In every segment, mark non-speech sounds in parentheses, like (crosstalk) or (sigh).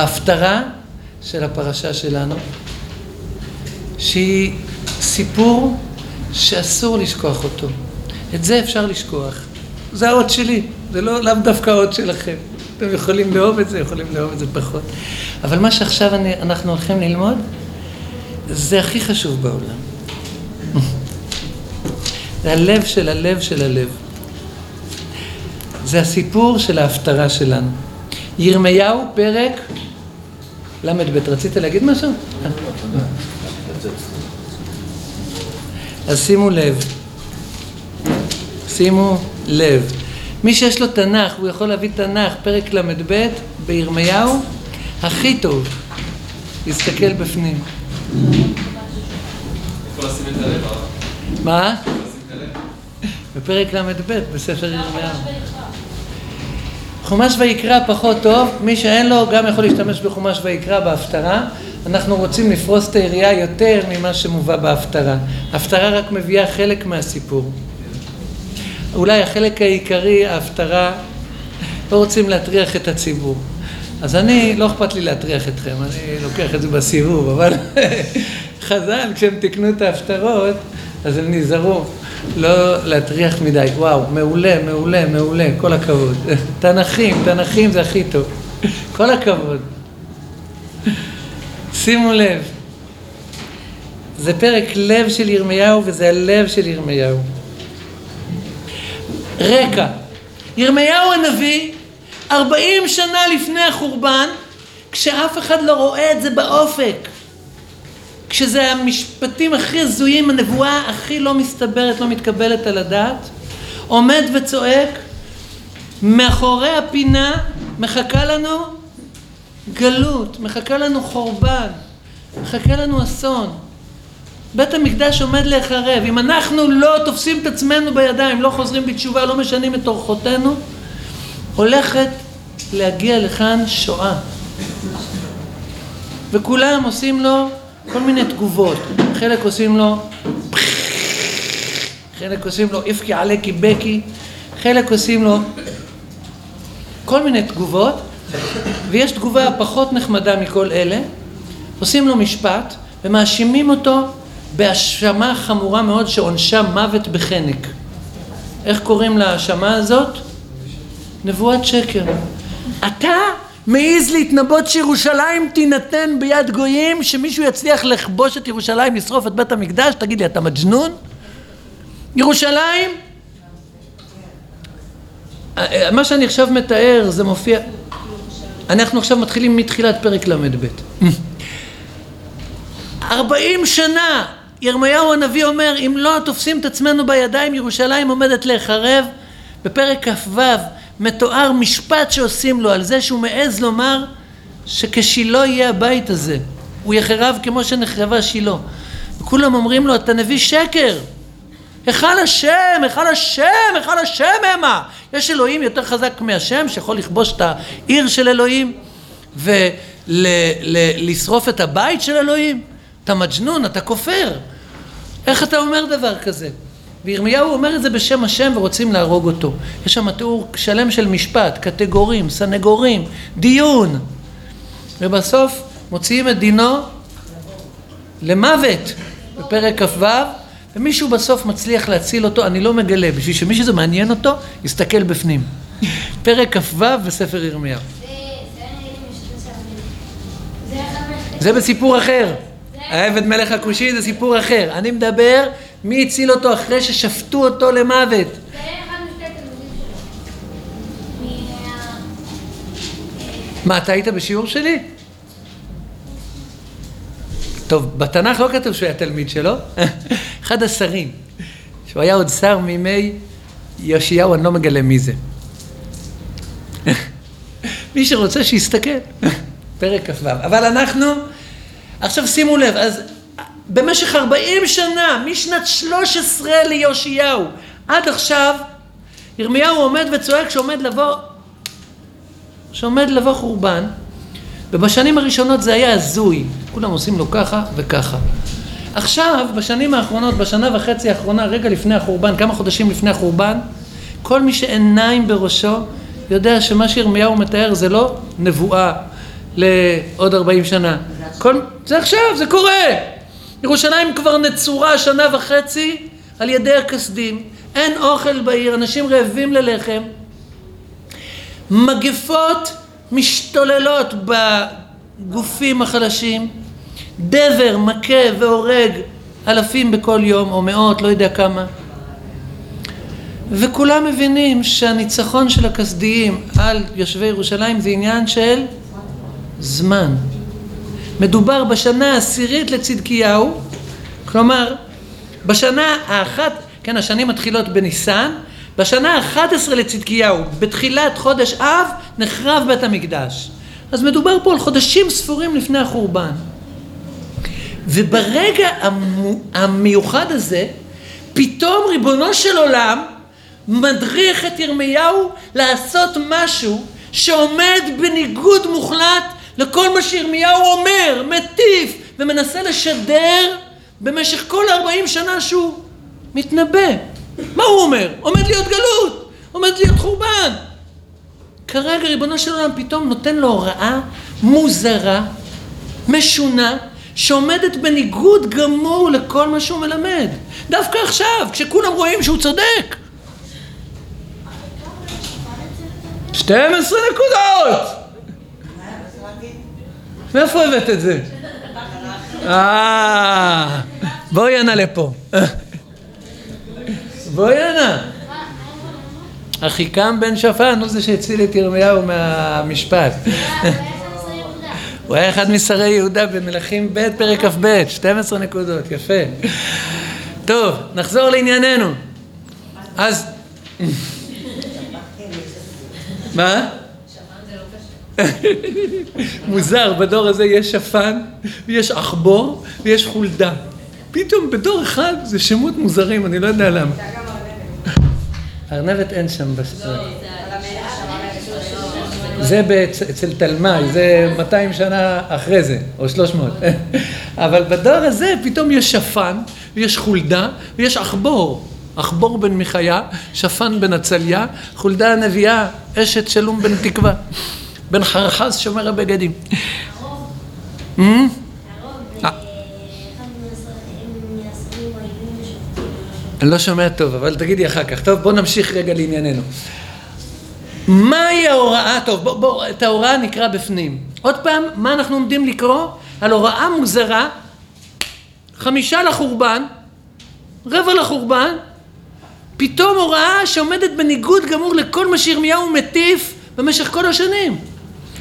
ההפטרה של הפרשה שלנו, שהיא סיפור שאסור לשכוח אותו. את זה אפשר לשכוח. זה האות שלי, זה לא לאו דווקא האות שלכם. אתם יכולים לאהוב את זה, יכולים לאהוב את זה פחות. אבל מה שעכשיו אני, אנחנו הולכים ללמוד, זה הכי חשוב בעולם. (laughs) זה הלב של הלב של הלב. זה הסיפור של ההפטרה שלנו. ירמיהו, פרק ל"ב. רצית להגיד משהו? אז שימו לב. שימו לב. מי שיש לו תנ"ך, הוא יכול להביא תנ"ך, פרק ל"ב, בירמיהו, הכי טוב. להסתכל בפנים. מה? בפרק ל"ב, בספר ירמיהו. חומש ויקרא פחות טוב, מי שאין לו גם יכול להשתמש בחומש ויקרא בהפטרה. אנחנו רוצים לפרוס את היריעה יותר ממה שמובא בהפטרה. ההפטרה רק מביאה חלק מהסיפור. אולי החלק העיקרי, ההפטרה, לא רוצים להטריח את הציבור. אז אני, לא אכפת לי להטריח אתכם, אני לוקח את זה בסיבוב, אבל (laughs) חז"ל, כשהם תיקנו את ההפטרות, אז הם נזהרו לא להטריח מדי. וואו, מעולה, מעולה, מעולה, כל הכבוד. (laughs) תנ"כים, תנ"כים זה הכי טוב. (laughs) כל הכבוד. (laughs) שימו לב, זה פרק לב של ירמיהו וזה הלב של ירמיהו. רקע, ירמיהו הנביא, ארבעים שנה לפני החורבן, כשאף אחד לא רואה את זה באופק, כשזה המשפטים הכי הזויים, הנבואה הכי לא מסתברת, לא מתקבלת על הדעת, עומד וצועק, מאחורי הפינה מחכה לנו גלות, מחכה לנו חורבן, מחכה לנו אסון. בית המקדש עומד להיחרב. אם אנחנו לא תופסים את עצמנו בידיים, לא חוזרים בתשובה, לא משנים את אורחותינו, הולכת להגיע לכאן שואה. וכולם עושים לו כל מיני תגובות. חלק עושים לו חלק עושים לו איפקי עלקי בקי, חלק עושים לו כל מיני תגובות, ויש תגובה פחות נחמדה מכל אלה, עושים לו משפט ומאשימים אותו בהאשמה חמורה מאוד שעונשה מוות בחנק. איך קוראים להאשמה הזאת? נבואת שקר. אתה מעז להתנבאות שירושלים תינתן ביד גויים, שמישהו יצליח לכבוש את ירושלים, לשרוף את בית המקדש? תגיד לי, אתה מג'נון? ירושלים? מה שאני עכשיו מתאר זה מופיע... אנחנו עכשיו מתחילים מתחילת פרק ל"ב. ארבעים שנה ירמיהו הנביא אומר, אם לא תופסים את עצמנו בידיים, ירושלים עומדת להיחרב. בפרק כ"ו מתואר משפט שעושים לו על זה שהוא מעז לומר שכשילה יהיה הבית הזה. הוא יחרב כמו שנחרבה שילה. וכולם אומרים לו, אתה נביא שקר. היכל השם, היכל השם, היכל השם המה. יש אלוהים יותר חזק מהשם שיכול לכבוש את העיר של אלוהים ולשרוף את הבית של אלוהים? אתה מג'נון, אתה כופר. איך אתה אומר דבר כזה? וירמיהו אומר את זה בשם השם ורוצים להרוג אותו. יש שם תיאור שלם של משפט, קטגורים, סנגורים, דיון. ובסוף מוציאים את דינו למוות בפרק כ"ו, ומישהו בסוף מצליח להציל אותו, אני לא מגלה, בשביל שמי שזה מעניין אותו, יסתכל בפנים. פרק כ"ו בספר ירמיהו. זה בסיפור אחר. העבד מלך הכושי זה סיפור אחר. אני מדבר מי הציל אותו אחרי ששפטו אותו למוות. מה, אתה היית בשיעור שלי? טוב, בתנ"ך לא כתוב שהוא היה תלמיד שלו, (laughs) אחד השרים, שהוא היה עוד שר מימי יאשיהו, אני לא מגלה מי זה. (laughs) מי שרוצה שיסתכל, (laughs) פרק כ"ו. אבל אנחנו עכשיו שימו לב, אז במשך 40 שנה, משנת 13 ליאשיהו עד עכשיו, ירמיהו עומד וצועק שעומד לבוא, שעומד לבוא חורבן, ובשנים הראשונות זה היה הזוי, כולם עושים לו ככה וככה. עכשיו, בשנים האחרונות, בשנה וחצי האחרונה, רגע לפני החורבן, כמה חודשים לפני החורבן, כל מי שעיניים בראשו יודע שמה שירמיהו מתאר זה לא נבואה לעוד 40 שנה. כל, זה עכשיו, זה קורה. ירושלים כבר נצורה שנה וחצי על ידי הכסדים. אין אוכל בעיר, אנשים רעבים ללחם. מגפות משתוללות בגופים החלשים. דבר מכה והורג אלפים בכל יום, או מאות, לא יודע כמה. וכולם מבינים שהניצחון של הכסדיים על יושבי ירושלים זה עניין של זמן. מדובר בשנה העשירית לצדקיהו, כלומר, בשנה האחת, כן, השנים מתחילות בניסן, בשנה ה-11 לצדקיהו, בתחילת חודש אב, נחרב בית המקדש. אז מדובר פה על חודשים ספורים לפני החורבן. וברגע המיוחד הזה, פתאום ריבונו של עולם מדריך את ירמיהו לעשות משהו שעומד בניגוד מוחלט לכל מה שירמיהו אומר, מטיף ומנסה לשדר במשך כל 40 שנה שהוא מתנבא. מה הוא אומר? עומד להיות גלות, עומד להיות חורבן. כרגע ריבונו של עולם פתאום נותן לו הוראה מוזרה, משונה, שעומדת בניגוד גמור לכל מה שהוא מלמד. דווקא עכשיו, כשכולם רואים שהוא צודק. 12 נקודות! מאיפה הבאת את זה? אה, בואי הנה לפה. בואי הנה. אחיקם בן שפן הוא זה שהציל את ירמיהו מהמשפט. הוא היה אחד משרי יהודה במלכים ב' פרק כ"ב, 12 נקודות, יפה. טוב, נחזור לענייננו. אז... מה? מוזר, בדור הזה יש שפן, ויש עכבור, ויש חולדה. פתאום בדור אחד זה שמות מוזרים, אני לא יודע למה. ארנבת אין שם בספר. זה אצל תלמי, זה 200 שנה אחרי זה, או 300. (laughs) אבל בדור הזה פתאום יש שפן, ויש חולדה, ויש עכבור. עכבור בן מיכיה, שפן בן עצליה, חולדה הנביאה, אשת שלום בן תקווה. בן חרחז שומר הבגדים. אני לא שומע טוב, אבל תגידי אחר כך. טוב, בוא נמשיך רגע לענייננו. מהי ההוראה? טוב, בוא, בוא, את ההוראה נקרא בפנים. עוד פעם, מה אנחנו עומדים לקרוא? על הוראה מוזרה, חמישה לחורבן, רבע לחורבן, פתאום הוראה שעומדת בניגוד גמור לכל מה שירמיהו מטיף במשך כל השנים.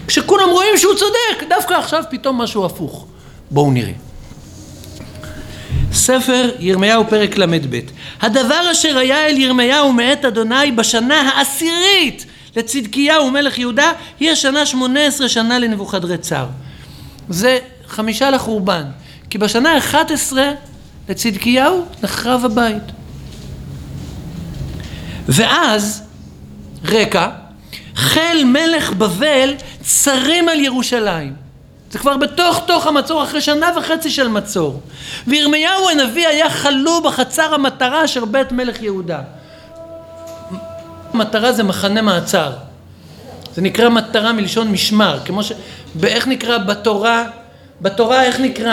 כשכולם רואים שהוא צודק, דווקא עכשיו פתאום משהו הפוך. בואו נראה. ספר ירמיהו פרק ל"ב הדבר אשר היה אל ירמיהו מאת אדוני בשנה העשירית לצדקיהו מלך יהודה היא השנה שמונה עשרה שנה לנבוכדרצר. זה חמישה לחורבן. כי בשנה האחת עשרה לצדקיהו נחרב הבית. ואז, רקע, חיל מלך בבל צרים על ירושלים. זה כבר בתוך תוך המצור, אחרי שנה וחצי של מצור. וירמיהו הנביא היה חלו בחצר המטרה של בית מלך יהודה. מטרה זה מחנה מעצר. זה נקרא מטרה מלשון משמר, כמו ש... איך נקרא בתורה, בתורה איך נקרא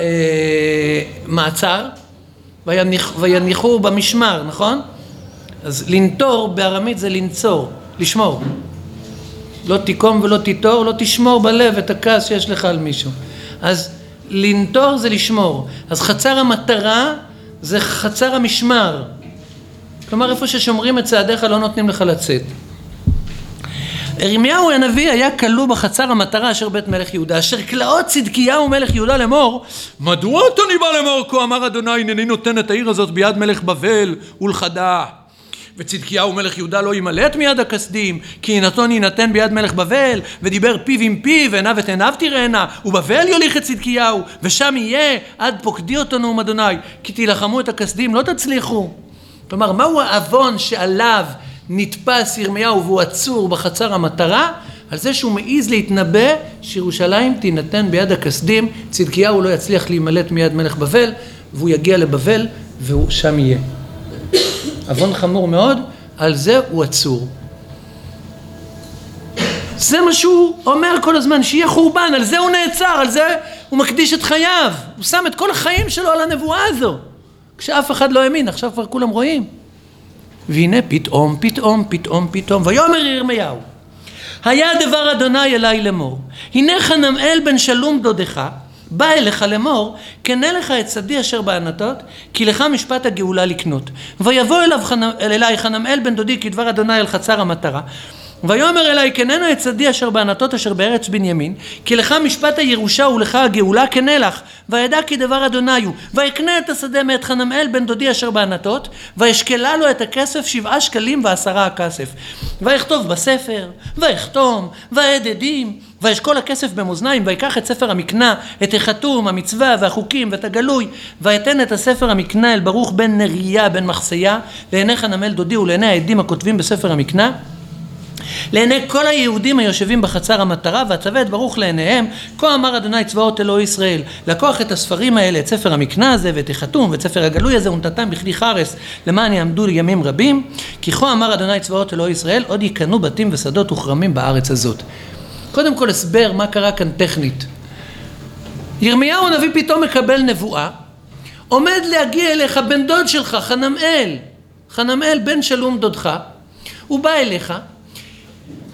אה, מעצר? ויניח, ויניחו במשמר, נכון? אז לנטור בארמית זה לנצור, לשמור. לא תיקום ולא תיטור, לא תשמור בלב את הכעס שיש לך על מישהו. אז לנטור זה לשמור. אז חצר המטרה זה חצר המשמר. כלומר, איפה ששומרים את צעדיך לא נותנים לך לצאת. ירמיהו הנביא היה כלוא בחצר המטרה אשר בית מלך יהודה, אשר כלאות צדקיהו מלך יהודה לאמור, מדוע אתה ניבא לאמור כה אמר אדוני הנני נותן את העיר הזאת ביד מלך בבל ולכדה וצדקיהו מלך יהודה לא ימלט מיד הכסדים, כי יינתון יינתן ביד מלך בבל, ודיבר פיו עם פיו, ועיניו את עיניו תראינה, ובבל יוליך את צדקיהו, ושם יהיה עד פוקדי אותו נאום אדוני, כי תילחמו את הכסדים, לא תצליחו. כלומר, מהו העוון שעליו נתפס ירמיהו והוא עצור בחצר המטרה? על זה שהוא מעז להתנבא שירושלים תינתן ביד הכסדים, צדקיהו לא יצליח להימלט מיד מלך בבל, והוא יגיע לבבל, והוא שם יהיה. עוון חמור מאוד, על זה הוא עצור. זה מה שהוא אומר כל הזמן, שיהיה חורבן, על זה הוא נעצר, על זה הוא מקדיש את חייו. הוא שם את כל החיים שלו על הנבואה הזו. כשאף אחד לא האמין, עכשיו כבר כולם רואים. והנה פתאום, פתאום, פתאום, פתאום, ויאמר ירמיהו, היה דבר אדוני אליי לאמור, הנה חנמאל בן שלום דודך, בא אליך לאמור, קנה לך את שדי אשר בענתות, כי לך משפט הגאולה לקנות. ויבוא אליו חנ... אליי חנמאל בן דודי כדבר אדוני אל חצר המטרה. ויאמר אליי קננה את שדי אשר בענתות אשר בארץ בנימין כי לך משפט הירושה ולך הגאולה קנה לך וידע כי דבר אדוני הוא ויקנה את השדה מאת חנמאל בן דודי אשר בענתות וישקלה לו את הכסף שבעה שקלים ועשרה הכסף ויכתוב בספר ויחתום ויעד עדים וישקול הכסף במאזניים ויקח את ספר המקנה את החתום המצווה והחוקים ואת הגלוי ויתן את הספר המקנה אל ברוך בן נריה בן מחסיה לעיני חנמאל דודי ולעיני העדים הכותבים בספר המקנה. לעיני כל היהודים היושבים בחצר המטרה ואצווה את ברוך לעיניהם כה אמר אדוני צבאות אלוהי ישראל לקוח את הספרים האלה את ספר המקנה הזה ואת החתום ואת ספר הגלוי הזה ונתתם בכלי חרס למען יעמדו לימים רבים כי כה אמר אדוני צבאות אלוהי ישראל עוד יקנו בתים ושדות וכרמים בארץ הזאת קודם כל הסבר מה קרה כאן טכנית. ירמיהו הנביא פתאום מקבל נבואה עומד להגיע אליך בן דוד שלך חנמאל. חנמאל בן שלום דודך. הוא בא אליך.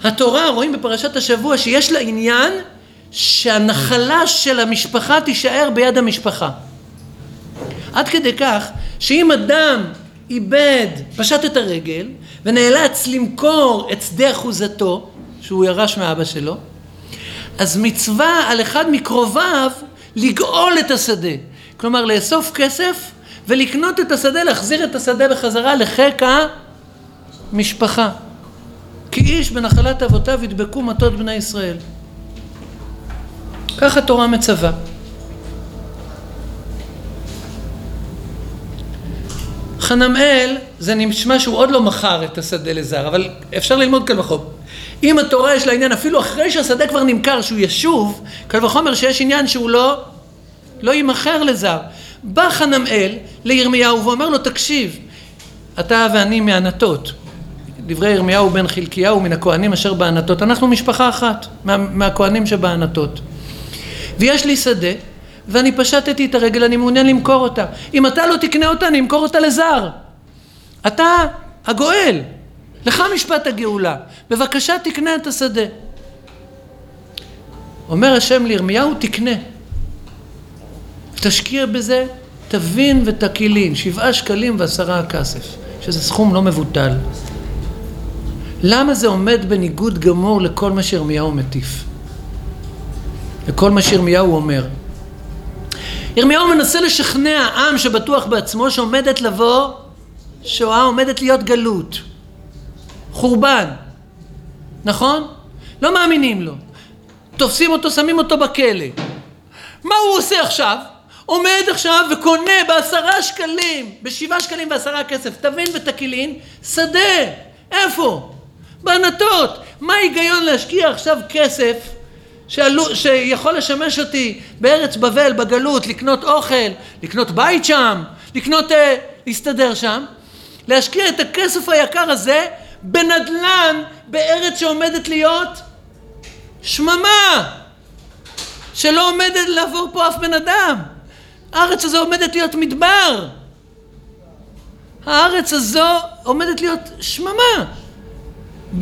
התורה, רואים בפרשת השבוע, שיש לה עניין שהנחלה של המשפחה תישאר ביד המשפחה. עד כדי כך שאם אדם איבד, פשט את הרגל ונאלץ למכור את שדה אחוזתו, שהוא ירש מאבא שלו, אז מצווה על אחד מקרוביו לגאול את השדה. כלומר לאסוף כסף ולקנות את השדה, להחזיר את השדה בחזרה לחיק המשפחה. כי איש בנחלת אבותיו ידבקו מטות בני ישראל. כך התורה מצווה. חנמאל, זה נשמע שהוא עוד לא מכר את השדה לזר, אבל אפשר ללמוד קל וחומר. אם התורה יש לה עניין, אפילו אחרי שהשדה כבר נמכר, שהוא ישוב, קל וחומר שיש עניין שהוא לא, לא יימכר לזר. בא חנמאל לירמיהו ואומר לו, תקשיב, אתה ואני מענתות, דברי ירמיהו בן חלקיהו מן הכהנים אשר בענתות, אנחנו משפחה אחת מה, מהכהנים שבענתות. ויש לי שדה, ואני פשטתי את הרגל, אני מעוניין למכור אותה. אם אתה לא תקנה אותה, אני אמכור אותה לזר. אתה הגואל, לך משפט הגאולה. בבקשה תקנה את השדה. אומר השם לירמיהו, תקנה. תשקיע בזה, תבין ותקילין, שבעה שקלים ועשרה הכסף, שזה סכום לא מבוטל. למה זה עומד בניגוד גמור לכל מה שירמיהו מטיף? לכל מה שירמיהו אומר. ירמיהו מנסה לשכנע עם שבטוח בעצמו שעומדת לבוא שואה, עומדת להיות גלות, חורבן, נכון? לא מאמינים לו. תופסים אותו, שמים אותו בכלא. מה הוא עושה עכשיו? עומד עכשיו וקונה בעשרה שקלים, בשבעה שקלים ועשרה כסף, תבין ותקילין, שדה. איפה? בענתות. מה ההיגיון להשקיע עכשיו כסף שעלו, שיכול לשמש אותי בארץ בבל, בגלות, לקנות אוכל, לקנות בית שם, לקנות, אה, להסתדר שם, להשקיע את הכסף היקר הזה בנדלן בארץ שעומדת להיות שממה, שלא עומדת לעבור פה אף בן אדם. הארץ הזו עומדת להיות מדבר. הארץ הזו עומדת להיות שממה.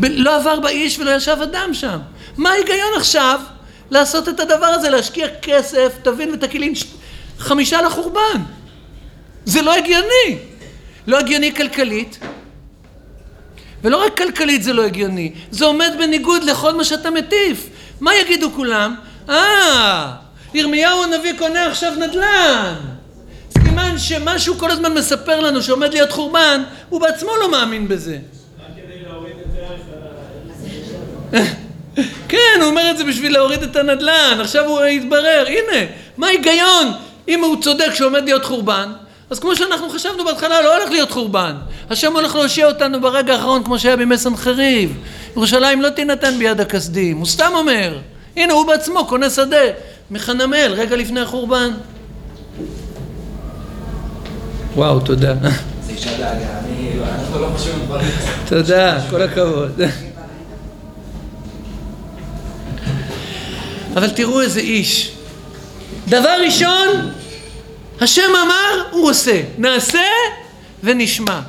לא עבר באיש ולא ישב אדם שם. מה ההיגיון עכשיו לעשות את הדבר הזה, להשקיע כסף, תבין ותקילין חמישה לחורבן? זה לא הגיוני. לא הגיוני כלכלית, ולא רק כלכלית זה לא הגיוני, זה עומד בניגוד לכל מה שאתה מטיף. מה יגידו כולם? אה, ירמיהו הנביא קונה עכשיו נדל"ן. סימן שמה שהוא כל הזמן מספר לנו שעומד להיות חורבן, הוא בעצמו לא מאמין בזה. (laughs) כן, הוא אומר את זה בשביל להוריד את הנדל"ן, עכשיו הוא יתברר, הנה, מה ההיגיון? אם הוא צודק שעומד להיות חורבן, אז כמו שאנחנו חשבנו בהתחלה, לא הולך להיות חורבן. השם הולך להושיע אותנו ברגע האחרון, כמו שהיה בימי סנחריב. ירושלים לא תינתן ביד הכסדים, הוא סתם אומר. הנה, הוא בעצמו קונה שדה מחנמל, רגע לפני החורבן. וואו, תודה. תודה, כל הכבוד. אבל תראו איזה איש. דבר ראשון, השם אמר, הוא עושה. נעשה ונשמע.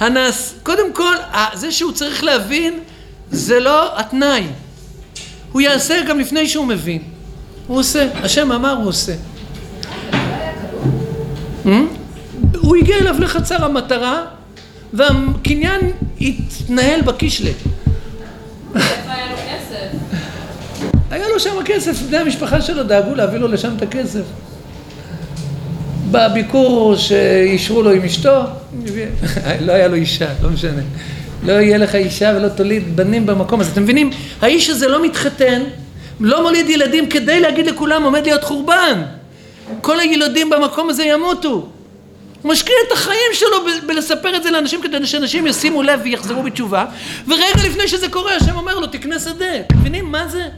הנס... קודם כל, זה שהוא צריך להבין, זה לא התנאי. הוא יעשה גם לפני שהוא מבין. הוא עושה. השם אמר, הוא עושה. Hmm? הוא הגיע אליו לחצר המטרה, והקניין התנהל בקישלה. היה לו שם כסף, בני המשפחה שלו דאגו להביא לו לשם את הכסף. בביקור שאישרו לו עם אשתו, (laughs) לא היה לו אישה, לא משנה. לא יהיה לך אישה ולא תוליד בנים במקום הזה. אתם מבינים? האיש הזה לא מתחתן, לא מוליד ילדים כדי להגיד לכולם עומד להיות חורבן. כל הילודים במקום הזה ימותו. הוא משקיע את החיים שלו בלספר את זה לאנשים כדי שאנשים ישימו לב ויחזרו בתשובה ורגע לפני שזה קורה השם אומר לו תקנה שדה אתם מבינים מה זה?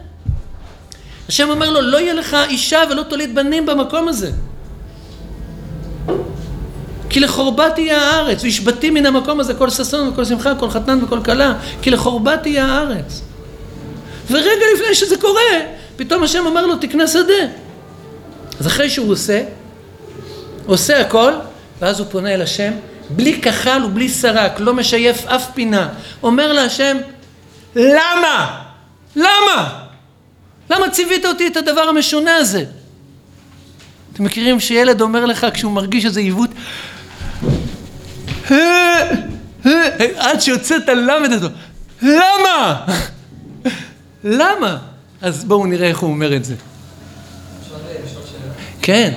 השם אומר לו לא יהיה לך אישה ולא תוליד בנים במקום הזה כי לחורבה תהיה הארץ והשבתי מן המקום הזה כל ששון וכל שמחה כל חתן וכל כלה כי לחורבה תהיה הארץ ורגע לפני שזה קורה פתאום השם אומר לו תקנה שדה אז אחרי שהוא עושה עושה הכל ואז הוא פונה אל השם, בלי כחל ובלי סרק, לא משייף אף פינה. אומר להשם, למה? למה? למה ציווית אותי את הדבר המשונה הזה? אתם מכירים שילד אומר לך כשהוא מרגיש איזה עיוות עד שיוצאת הלמד הזו למה? למה? אז בואו נראה איך הוא אומר את זה כן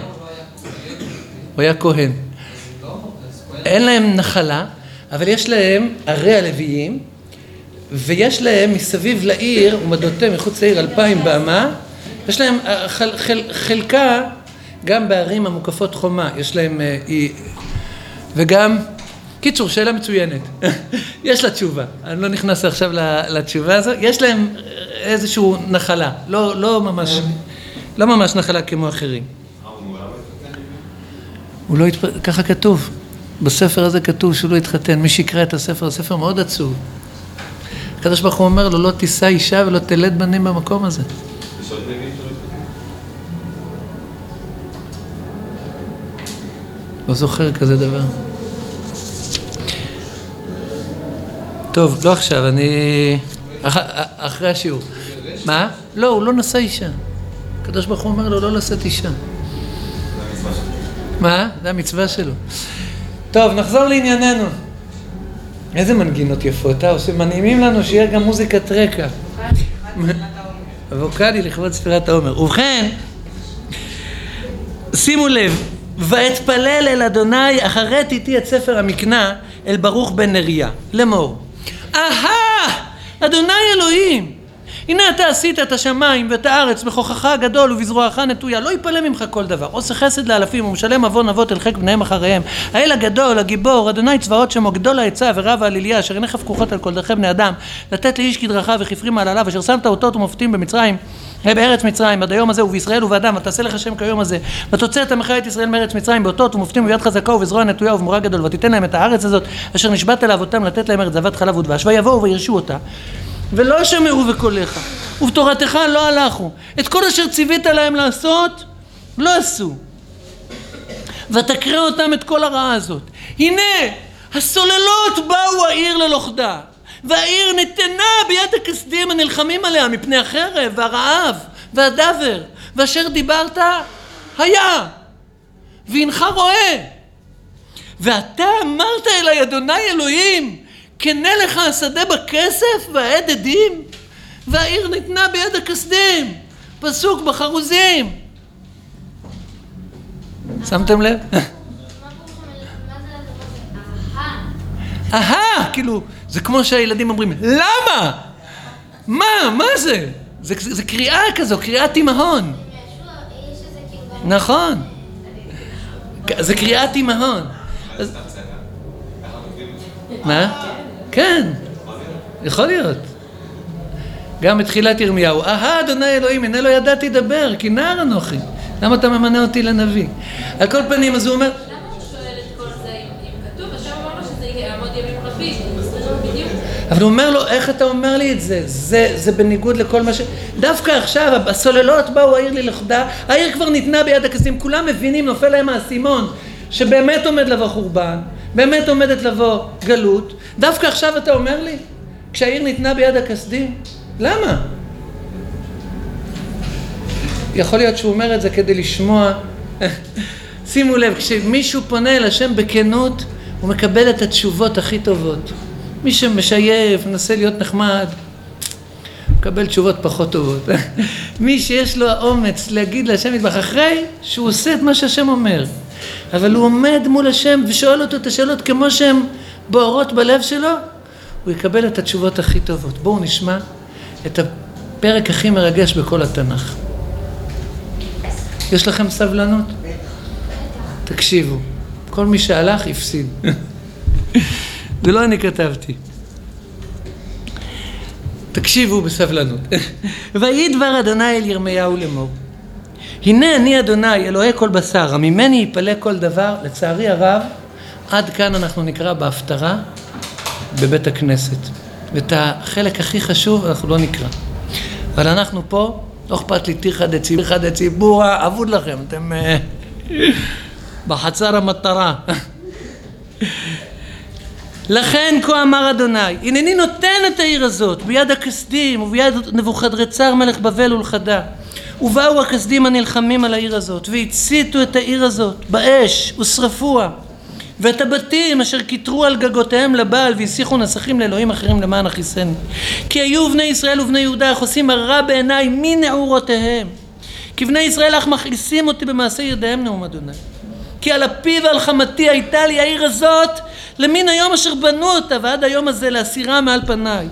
הוא היה כהן אין להם נחלה, אבל יש להם ערי הלוויים, ויש להם מסביב לעיר, ומדעותיהם מחוץ לעיר אלפיים באמה, יש להם אה, חל, חל, חלקה גם בערים המוקפות חומה, יש להם, אה, וגם, קיצור, שאלה מצוינת, (laughs) יש לה תשובה, אני לא נכנס עכשיו לתשובה הזו, יש להם איזושהי נחלה, לא, לא ממש, לא ממש נחלה כמו אחרים. הוא לא התפ... ככה כתוב. בספר הזה כתוב שהוא לא התחתן. מי שיקרא את הספר, הספר מאוד עצוב. הקדוש ברוך הוא אומר לו, לא תישא אישה ולא תלד בנים במקום הזה. לא זוכר כזה דבר. טוב, לא עכשיו, אני... אח... אחרי השיעור. מה? לא, הוא לא נשא אישה. הקדוש ברוך הוא אומר לו לא לשאת אישה. מה? זה המצווה שלו. טוב, נחזור לענייננו. איזה מנגינות יפות, אה? מנעימים לנו שיהיה גם מוזיקת רקע. אבוקדי לכבוד ספירת העומר. ובכן, שימו לב, ואתפלל אל אדוני, אחרת איתי את ספר המקנה אל ברוך בן נריה, לאמור. אהה! אדוני אלוהים! הנה אתה עשית את השמיים ואת הארץ בכוחך הגדול ובזרועך נטויה. לא יפלא ממך כל דבר. עושה חסד לאלפים ומשלם עוון אבות אל חיק בניהם אחריהם. האל הגדול הגיבור אדוני צבאות שמו גדול העצה ורב העליליה אשר עיניך פקוחות על כל דרכי בני אדם. לתת לאיש כדרכיו וכפרי מעלליו אשר שמת אותות ומופתים במצרים בארץ מצרים עד היום הזה ובישראל ובאדם. ותעשה לך שם כיום הזה. ותוצא את עמך את ישראל מארץ מצרים באותות ומופתים וביד חזקה ובזרוע נטויה ובמורה גדול. ותיתן להם את הארץ הזאת אשר נשבעת לאבותם לתת להם ארץ זבת חלב ודבש. ויבואו וירשו אותה ולא שמעו בקולך, ובתורתך לא הלכו. את כל אשר ציווית להם לעשות, לא עשו. ותקרא אותם את כל הרעה הזאת. הנה, הסוללות באו העיר ללוכדה, והעיר נתנה ביד הכסדים הנלחמים עליה מפני החרב והרעב והדבר, ואשר דיברת היה, והנך רואה. ואתה אמרת אלי אדוני אלוהים, קנה לך השדה בכסף והעד עדים והעיר ניתנה ביד הכסדים פסוק בחרוזים שמתם לב? (laughs) אהה, כאילו, זה כמו שהילדים אומרים, למה? מה? מה זה? זה, זה, זה קריאה כזו, קריאת תימהון. נכון. זה קריאת תימהון. מה? כן, יכול להיות. גם בתחילת ירמיהו, אהה אדוני אלוהים, הנה לא ידעתי לדבר, כי נער אנוכי. למה אתה ממנה אותי לנביא? על כל פנים, אז הוא אומר... למה הוא שואל את כל זה אם כתוב? השם אמר לו שזה יעמוד ימים רבים, אבל הוא אומר לו, איך אתה אומר לי את זה? זה, זה בניגוד לכל מה ש... דווקא עכשיו, הסוללות באו העיר לי לכדה, העיר כבר ניתנה ביד הכסים, כולם מבינים, נופל להם האסימון, שבאמת עומד לבוא חורבן, באמת עומדת לבוא גלות, דווקא עכשיו אתה אומר לי, כשהעיר ניתנה ביד הכסדים? למה? יכול להיות שהוא אומר את זה כדי לשמוע. (laughs) שימו לב, כשמישהו פונה אל השם בכנות, הוא מקבל את התשובות הכי טובות. מי שמשייף, מנסה להיות נחמד, מקבל תשובות פחות טובות. (laughs) מי שיש לו האומץ להגיד להשם מטבח אחרי שהוא עושה את מה שהשם אומר. אבל הוא עומד מול השם ושואל אותו את השאלות כמו שהן בוערות בלב שלו, הוא יקבל את התשובות הכי טובות. בואו נשמע את הפרק הכי מרגש בכל התנ"ך. יש לכם סבלנות? תקשיבו, כל מי שהלך הפסיד. (laughs) זה לא אני כתבתי. תקשיבו בסבלנות. (laughs) ויהי דבר אדוני אל ירמיהו לאמור. הנה אני אדוני אלוהי כל בשר, הממני יפלא כל דבר, לצערי הרב, עד כאן אנחנו נקרא בהפטרה בבית הכנסת. ואת החלק הכי חשוב אנחנו לא נקרא. אבל אנחנו פה, לא אכפת לי תירחא דציבור, תירחא דציבורא, אבוד לכם, אתם אה, בחצר המטרה. לכן כה אמר אדוני, הנני נותן את העיר הזאת ביד הכסדים וביד נבוכדרצר מלך בבל ולכדה. ובאו הכסדים הנלחמים על העיר הזאת והציתו את העיר הזאת באש ושרפוה. ואת הבתים אשר כיתרו על גגותיהם לבעל והסיחו נסכים לאלוהים אחרים למען אחיסני כי היו בני ישראל ובני יהודה החוסים הרע בעיניי מנעורותיהם. כי בני ישראל אך מכעיסים אותי במעשה ידיהם נאום אדוני. כי על אפי ועל חמתי הייתה לי העיר הזאת למין היום אשר בנו אותה ועד היום הזה להסירה מעל פניי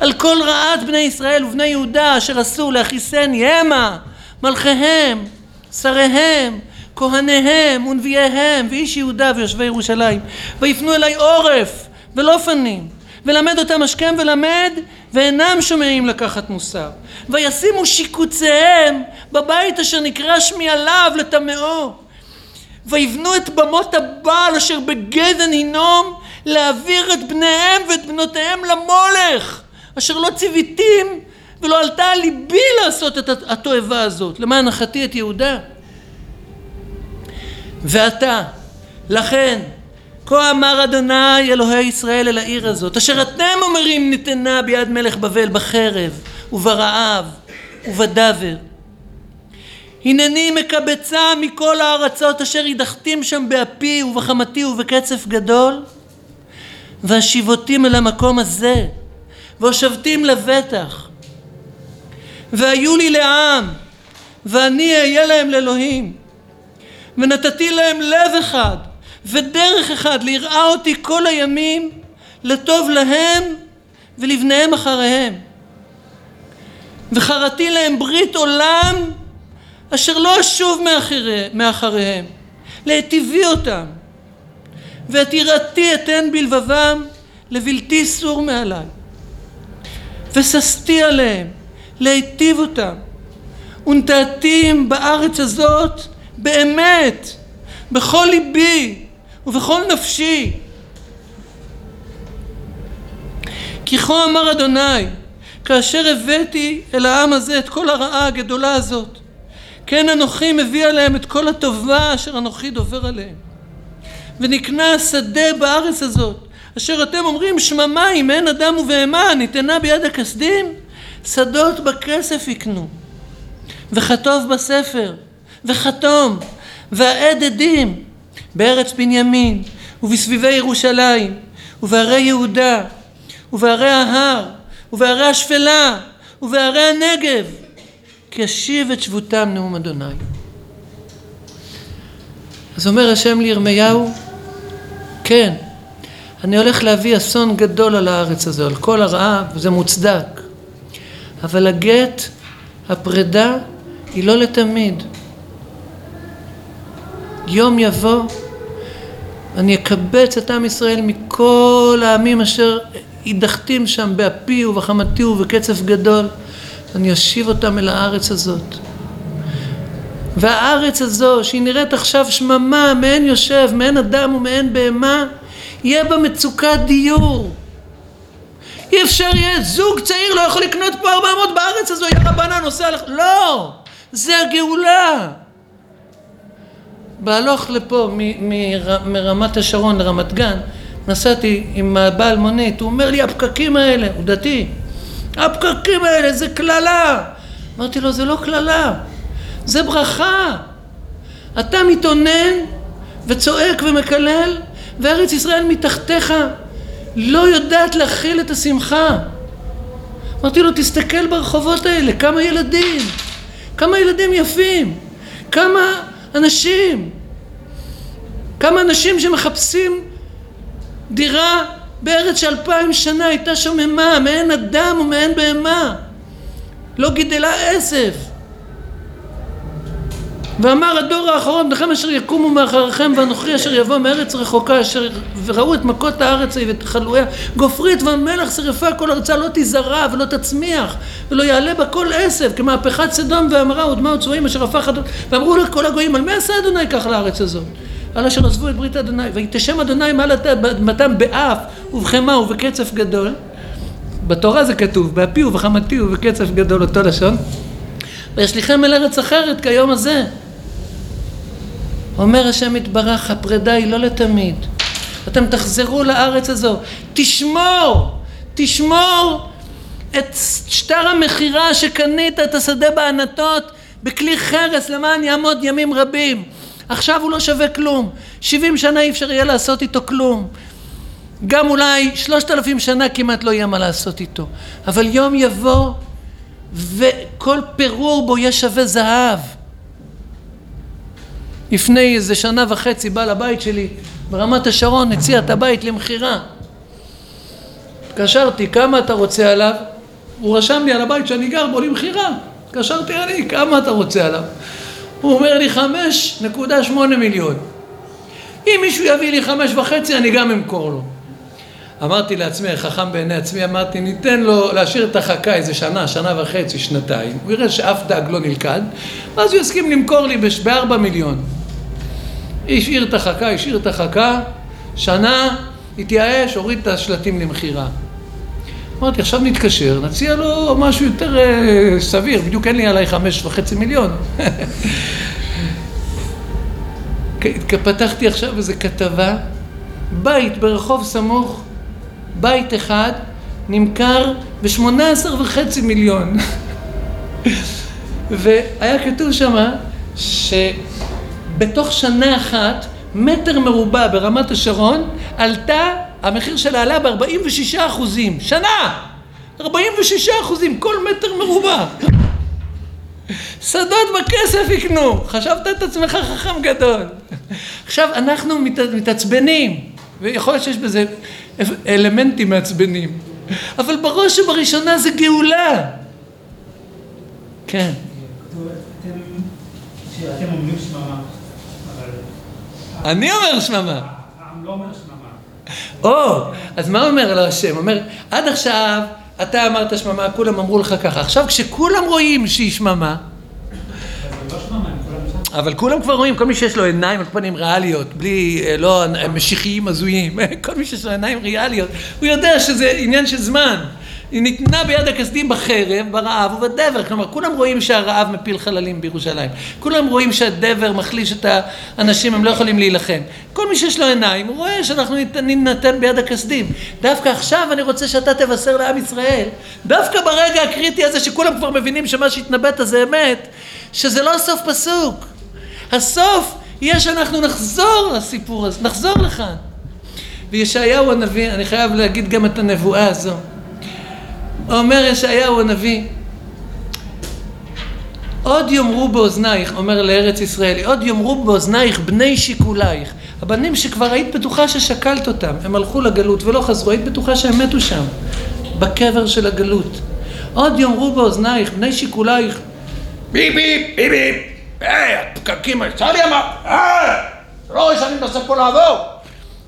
על כל רעת בני ישראל ובני יהודה אשר עשו להכיסני המה מלכיהם שריהם כהניהם ונביאיהם ואיש יהודה ויושבי ירושלים. ויפנו אליי עורף ולא פנים ולמד אותם השכם ולמד ואינם שומעים לקחת מוסר. וישימו שיקוציהם בבית אשר נקרא שמי עליו לטמאו. ויבנו את במות הבעל אשר בגדן הינום להעביר את בניהם ואת בנותיהם למולך אשר לא ציוויתים ולא עלתה על ליבי לעשות את התועבה הזאת. למען נחתי את יהודה. ועתה לכן כה אמר אדוני אלוהי ישראל אל העיר הזאת אשר אתם אומרים ניתנה ביד מלך בבל בחרב וברעב ובדבר. הנני מקבצה מכל הארצות אשר הדחתים שם באפי ובחמתי ובקצף גדול והשיבותים אל המקום הזה והושבתים לבטח והיו לי לעם ואני אהיה להם לאלוהים ונתתי להם לב אחד ודרך אחד ליראה אותי כל הימים לטוב להם ולבניהם אחריהם. וחרתי להם ברית עולם אשר לא אשוב מאחריהם להיטיבי אותם ואת יראתי אתן בלבבם לבלתי סור מעליי וששתי עליהם להיטיב אותם. ונטעתים בארץ הזאת באמת בכל ליבי ובכל נפשי. כי כה אמר אדוני כאשר הבאתי אל העם הזה את כל הרעה הגדולה הזאת כן אנוכי מביא עליהם את כל הטובה אשר אנוכי דובר עליהם. ונקנה שדה בארץ הזאת אשר אתם אומרים שממה אם אין אדם ובהמה ניתנה ביד הכסדים שדות בכסף יקנו וכתוב בספר וחתום והעד עדים בארץ בנימין ובסביבי ירושלים ובערי יהודה ובערי ההר ובערי השפלה ובערי הנגב כי אשיב את שבותם נאום אדוני. אז אומר השם לירמיהו, כן, אני הולך להביא אסון גדול על הארץ הזו, על כל הרעה, וזה מוצדק. אבל הגט, הפרידה, היא לא לתמיד. יום יבוא, אני אקבץ את עם ישראל מכל העמים אשר הדחתים שם באפי ובחמתי ובקצף גדול. אני אשיב אותם אל הארץ הזאת. והארץ הזו, שהיא נראית עכשיו שממה, מעין יושב, מעין אדם ומעין בהמה, יהיה בה מצוקת דיור. אי אפשר יהיה, זוג צעיר לא יכול לקנות פה 400 בארץ הזו, יא רבנן נוסע לך, לא, זה הגאולה. בהלוך לפה מרמת השרון לרמת גן, נסעתי עם הבעל מונית, הוא אומר לי הפקקים האלה, הוא דתי, הפקקים האלה זה קללה. אמרתי לו זה לא קללה, זה ברכה. אתה מתאונן וצועק ומקלל וארץ ישראל מתחתיך לא יודעת להכיל את השמחה. אמרתי לו תסתכל ברחובות האלה, כמה ילדים, כמה ילדים יפים, כמה אנשים, כמה אנשים שמחפשים דירה בארץ שאלפיים שנה הייתה שוממה, מעין אדם ומעין בהמה, לא גידלה עשב. ואמר הדור האחרון בניכם אשר יקומו מאחריכם ואנוכי אשר יבוא מארץ רחוקה אשר וראו את מכות הארץ ואת חלואיה גופרית והמלח שרפה כל ארצה לא תזרע ולא תצמיח ולא יעלה בה כל עשב כמהפכת סדום ועמרה ודמעות צבועים אשר הפך אדון ואמרו לכל הגויים על מי עשה אדוני כך לארץ הזאת? על אשר עזבו את ברית אדוני ויתשם אדוני מעל אדמתם באף ובחמה ובקצף גדול. בתורה זה כתוב באפי ובחמתי ובקצף גדול אותו לשון. וישליכם אל ארץ אחרת כיום הזה אומר השם יתברך, הפרידה היא לא לתמיד. אתם תחזרו לארץ הזו. תשמור, תשמור את שטר המכירה שקנית את השדה בענתות בכלי חרס למען יעמוד ימים רבים. עכשיו הוא לא שווה כלום. שבעים שנה אי אפשר יהיה לעשות איתו כלום. גם אולי שלושת אלפים שנה כמעט לא יהיה מה לעשות איתו. אבל יום יבוא וכל פירור בו יהיה שווה זהב. לפני איזה שנה וחצי בעל הבית שלי ברמת השרון הציע את הבית למכירה. התקשרתי, כמה אתה רוצה עליו? הוא רשם לי על הבית שאני גר בו למכירה. התקשרתי אני, כמה אתה רוצה עליו? הוא אומר לי חמש נקודה שמונה מיליון. אם מישהו יביא לי חמש וחצי אני גם אמכור לו. אמרתי לעצמי, חכם בעיני עצמי, אמרתי, ניתן לו להשאיר את החכה איזה שנה, שנה וחצי, שנתיים, הוא יראה שאף דג לא נלכד, ואז הוא יסכים למכור לי בארבע מיליון. השאיר את החכה, השאיר את החכה, שנה, התייאש, הוריד את השלטים למכירה. אמרתי, עכשיו נתקשר, נציע לו משהו יותר uh, סביר, בדיוק אין לי עליי חמש וחצי מיליון. (laughs) פתחתי עכשיו איזו כתבה, בית ברחוב סמוך, בית אחד, נמכר בשמונה עשר וחצי מיליון. (laughs) והיה כתוב שמה, ש... בתוך שנה אחת מטר מרובע ברמת השרון עלתה, המחיר שלה עלה ב-46 אחוזים, שנה! 46 אחוזים, כל מטר מרובע. שדות בכסף יקנו, חשבת את עצמך חכם גדול. עכשיו אנחנו מת, מתעצבנים, ויכול להיות שיש בזה אלמנטים מעצבנים, אבל בראש ובראשונה זה גאולה. כן. אתם אומרים שממה. אני אומר שממה. העם לא אומר שממה. או, אז מה אומר לו השם? אומר, עד עכשיו אתה אמרת שממה, כולם אמרו לך ככה. עכשיו כשכולם רואים שהיא שממה, אבל כולם כבר רואים, כל מי שיש לו עיניים על פנים ריאליות, בלי, אה, לא משיחיים הזויים, (laughs) כל מי שיש לו עיניים ריאליות, הוא יודע שזה עניין של זמן. היא ניתנה ביד הכסדים בחרב, ברעב ובדבר. כלומר, כולם רואים שהרעב מפיל חללים בירושלים. כולם רואים שהדבר מחליש את האנשים, הם לא יכולים להילחם. כל מי שיש לו עיניים, הוא רואה שאנחנו נינתן ביד הכסדים. דווקא עכשיו אני רוצה שאתה תבשר לעם ישראל, דווקא ברגע הקריטי הזה שכולם כבר מבינים שמה שהתנבאת זה אמת, שזה לא סוף פסוק. הסוף יהיה שאנחנו נחזור לסיפור הזה, נחזור לכאן. וישעיהו הנביא, אני חייב להגיד גם את הנבואה הזו. אומר ישעיהו הנביא, עוד יאמרו באוזנייך, אומר לארץ ישראל, עוד יאמרו באוזנייך בני שיקולייך. הבנים שכבר היית בטוחה ששקלת אותם, הם הלכו לגלות ולא חזרו, היית בטוחה שהם מתו שם, בקבר של הגלות. עוד יאמרו באוזנייך בני שיקולייך, ביפ ביפ ביפ ביפ, היי, הפקקים, צר אמר, אה, לא רואה שאני מנסה פה לעבור.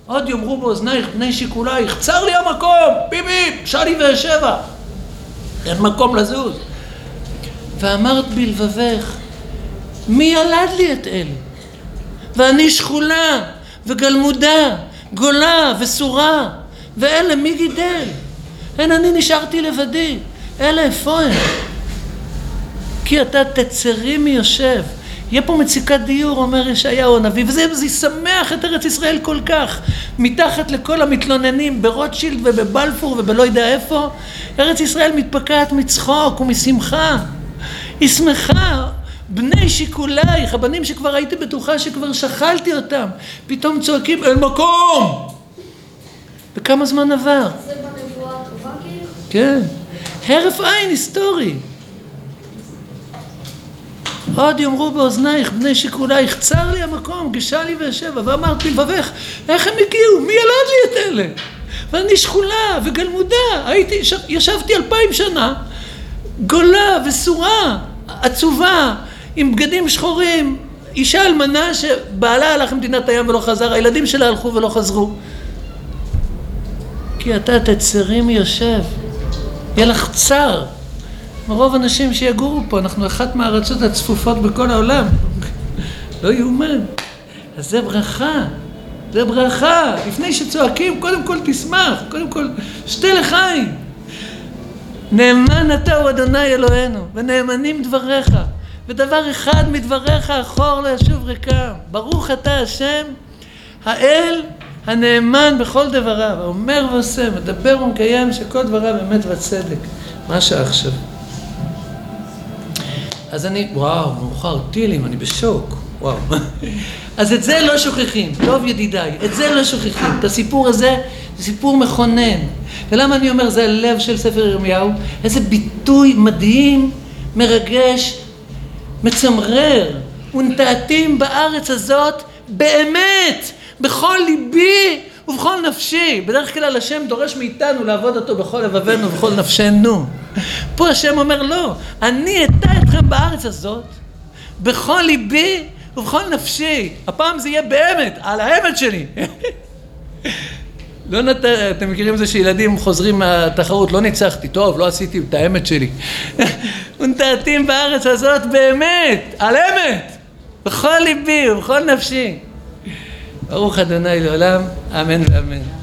עוד יאמרו באוזנייך בני שיקולייך, צר לי המקום, ביפ ביפ, ואשבה. אין מקום לזוז. ואמרת בלבבך, מי ילד לי את אלה? ואני שכולה וגלמודה, גולה וסורה, ואלה מי גידל? אין אני נשארתי לבדי, אלה איפה הם? כי אתה תצרי מיושב. יהיה פה מציקת דיור, אומר ישעיהו הנביא, וזה ישמח את ארץ ישראל כל כך. מתחת לכל המתלוננים ברוטשילד ובבלפור ובלא יודע איפה, ארץ ישראל מתפקעת מצחוק ומשמחה. היא שמחה, בני שיקולייך, הבנים שכבר הייתי בטוחה שכבר שכלתי אותם, פתאום צועקים אל מקום! וכמה זמן עבר? זה בנבואה הטובה כאילו? כן. הרף עין היסטורי. עוד יאמרו באוזנייך בני שיקולייך צר לי המקום גשה לי ואשבה ואמרת לבבך איך הם הגיעו? מי ילד לי את אלה? ואני שכולה וגלמודה הייתי ישבתי אלפיים שנה גולה וסורה עצובה עם בגדים שחורים. אישה אלמנה שבעלה הלך למדינת הים ולא חזר הילדים שלה הלכו ולא חזרו. כי אתה תצרי מיושב יהיה לך צר מרוב אנשים שיגורו פה, אנחנו אחת מהארצות הצפופות בכל העולם. לא יאומן. אז זה ברכה, זה ברכה. לפני שצועקים, קודם כל תשמח, קודם כל שתה לחיים. נאמן אתה הוא אדוני אלוהינו, ונאמנים דבריך, ודבר אחד מדבריך אחור לא ישוב ריקם. ברוך אתה השם, האל הנאמן בכל דבריו, האומר ועושה, מדבר ומקיים שכל דבריו אמת וצדק. מה השעה עכשיו? אז אני, וואו, מאוחר, טילים, אני בשוק, וואו. אז את זה לא שוכחים, טוב ידידיי, את זה לא שוכחים. את הסיפור הזה, זה סיפור מכונן. ולמה אני אומר, זה הלב של ספר ירמיהו? איזה ביטוי מדהים, מרגש, מצמרר. ונטעתים בארץ הזאת באמת, בכל ליבי ובכל נפשי. בדרך כלל השם דורש מאיתנו לעבוד אותו בכל לבבינו ובכל נפשנו. פה השם אומר לא, אני אטע אתכם בארץ הזאת בכל ליבי ובכל נפשי. הפעם זה יהיה באמת, על האמת שלי. (laughs) לא נת... אתם מכירים זה שילדים חוזרים מהתחרות, לא ניצחתי, טוב, לא עשיתי את האמת שלי. (laughs) ונטעתים בארץ הזאת באמת, על אמת, בכל ליבי ובכל נפשי. ברוך אדוני לעולם, אמן ואמן.